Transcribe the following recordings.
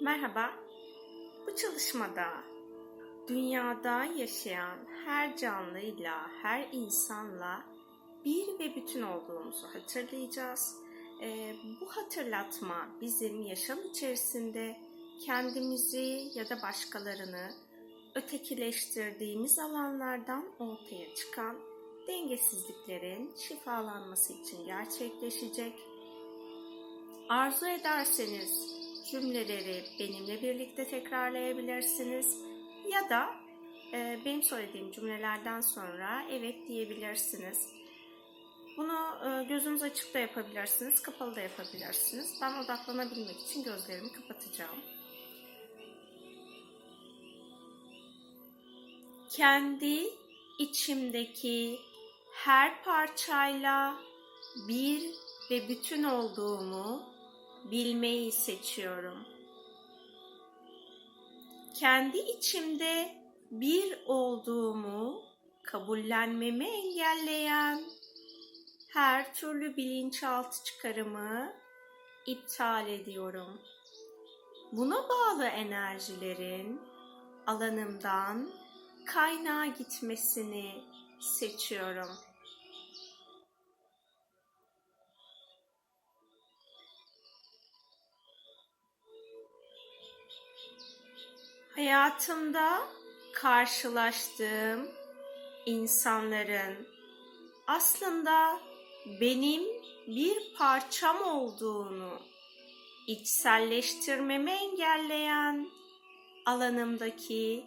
Merhaba. Bu çalışmada dünyada yaşayan her canlıyla, her insanla bir ve bütün olduğumuzu hatırlayacağız. Ee, bu hatırlatma bizim yaşam içerisinde kendimizi ya da başkalarını ötekileştirdiğimiz alanlardan ortaya çıkan dengesizliklerin şifalanması için gerçekleşecek. Arzu ederseniz cümleleri benimle birlikte tekrarlayabilirsiniz ya da e, benim söylediğim cümlelerden sonra evet diyebilirsiniz. Bunu e, gözünüz açık da yapabilirsiniz, kapalı da yapabilirsiniz. Ben odaklanabilmek için gözlerimi kapatacağım. Kendi içimdeki her parçayla bir ve bütün olduğumu bilmeyi seçiyorum. Kendi içimde bir olduğumu kabullenmemi engelleyen her türlü bilinçaltı çıkarımı iptal ediyorum. Buna bağlı enerjilerin alanımdan kaynağa gitmesini seçiyorum. Hayatımda karşılaştığım insanların aslında benim bir parçam olduğunu içselleştirmemi engelleyen alanımdaki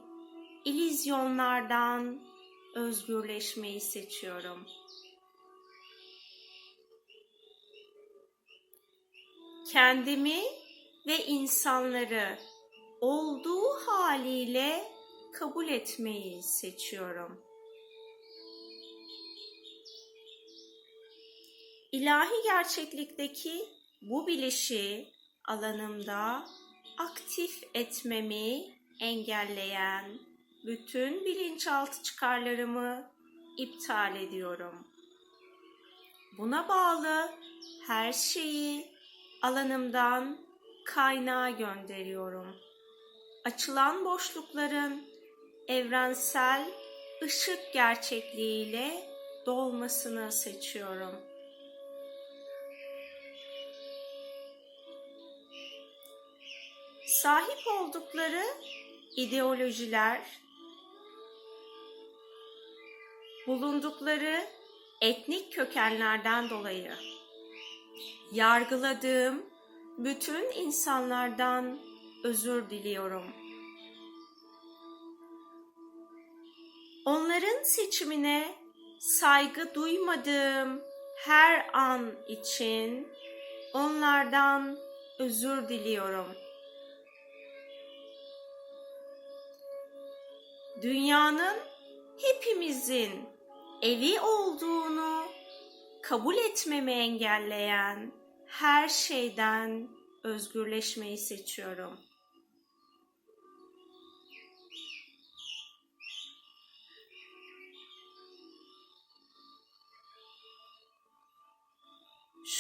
ilizyonlardan özgürleşmeyi seçiyorum. Kendimi ve insanları olduğu haliyle kabul etmeyi seçiyorum. İlahi gerçeklikteki bu bilişi alanımda aktif etmemi engelleyen bütün bilinçaltı çıkarlarımı iptal ediyorum. Buna bağlı her şeyi alanımdan kaynağa gönderiyorum açılan boşlukların evrensel ışık gerçekliğiyle dolmasını seçiyorum. Sahip oldukları ideolojiler, bulundukları etnik kökenlerden dolayı yargıladığım bütün insanlardan özür diliyorum. Onların seçimine saygı duymadığım her an için onlardan özür diliyorum. Dünyanın hepimizin evi olduğunu kabul etmemi engelleyen her şeyden özgürleşmeyi seçiyorum.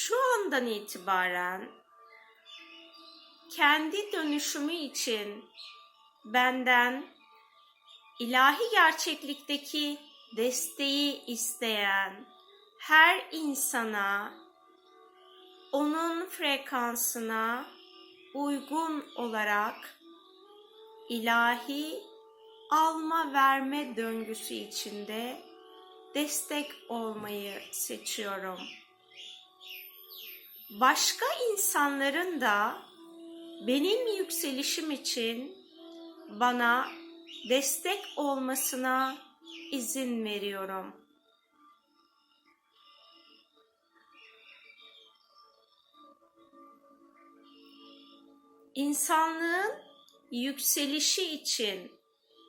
Şu andan itibaren kendi dönüşümü için benden ilahi gerçeklikteki desteği isteyen her insana onun frekansına uygun olarak ilahi alma verme döngüsü içinde destek olmayı seçiyorum başka insanların da benim yükselişim için bana destek olmasına izin veriyorum. İnsanlığın yükselişi için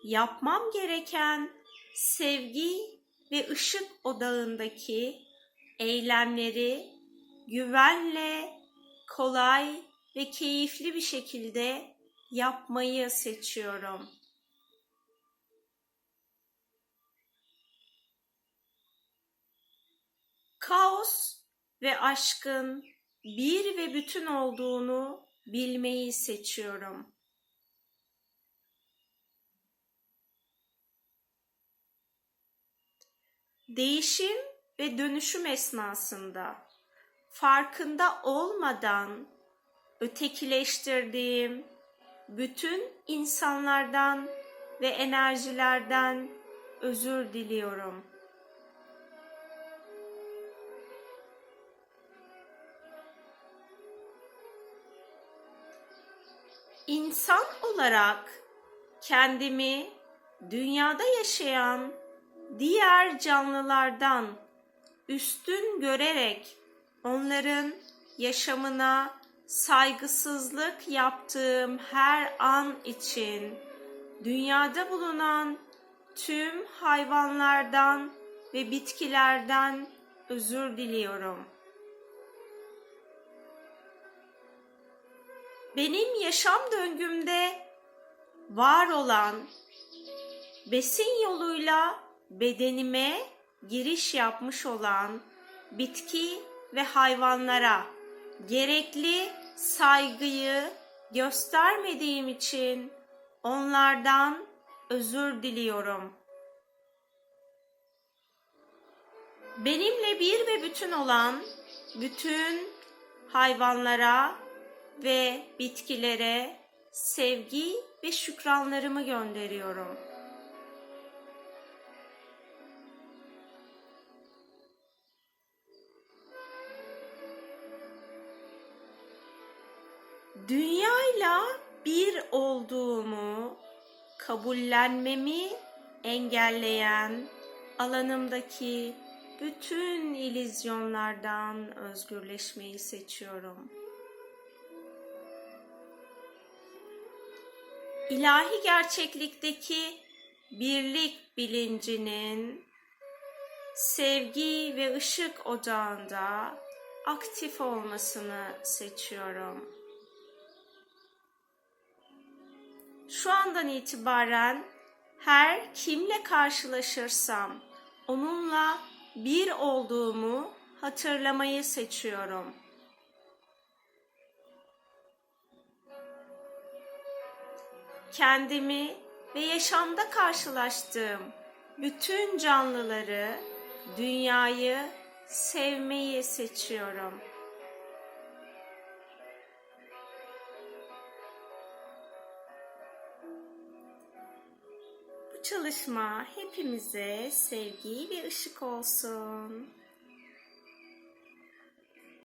yapmam gereken sevgi ve ışık odağındaki eylemleri güvenle, kolay ve keyifli bir şekilde yapmayı seçiyorum. Kaos ve aşkın bir ve bütün olduğunu bilmeyi seçiyorum. Değişim ve dönüşüm esnasında farkında olmadan ötekileştirdiğim bütün insanlardan ve enerjilerden özür diliyorum. İnsan olarak kendimi dünyada yaşayan diğer canlılardan üstün görerek onların yaşamına saygısızlık yaptığım her an için dünyada bulunan tüm hayvanlardan ve bitkilerden özür diliyorum. Benim yaşam döngümde var olan besin yoluyla bedenime giriş yapmış olan bitki ve hayvanlara gerekli saygıyı göstermediğim için onlardan özür diliyorum. Benimle bir ve bütün olan bütün hayvanlara ve bitkilere sevgi ve şükranlarımı gönderiyorum. Dünyayla bir olduğumu kabullenmemi engelleyen alanımdaki bütün ilizyonlardan özgürleşmeyi seçiyorum. İlahi gerçeklikteki birlik bilincinin sevgi ve ışık ocağında aktif olmasını seçiyorum. Şu andan itibaren her kimle karşılaşırsam onunla bir olduğumu hatırlamayı seçiyorum. Kendimi ve yaşamda karşılaştığım bütün canlıları, dünyayı sevmeyi seçiyorum. Çalışma hepimize sevgi ve ışık olsun.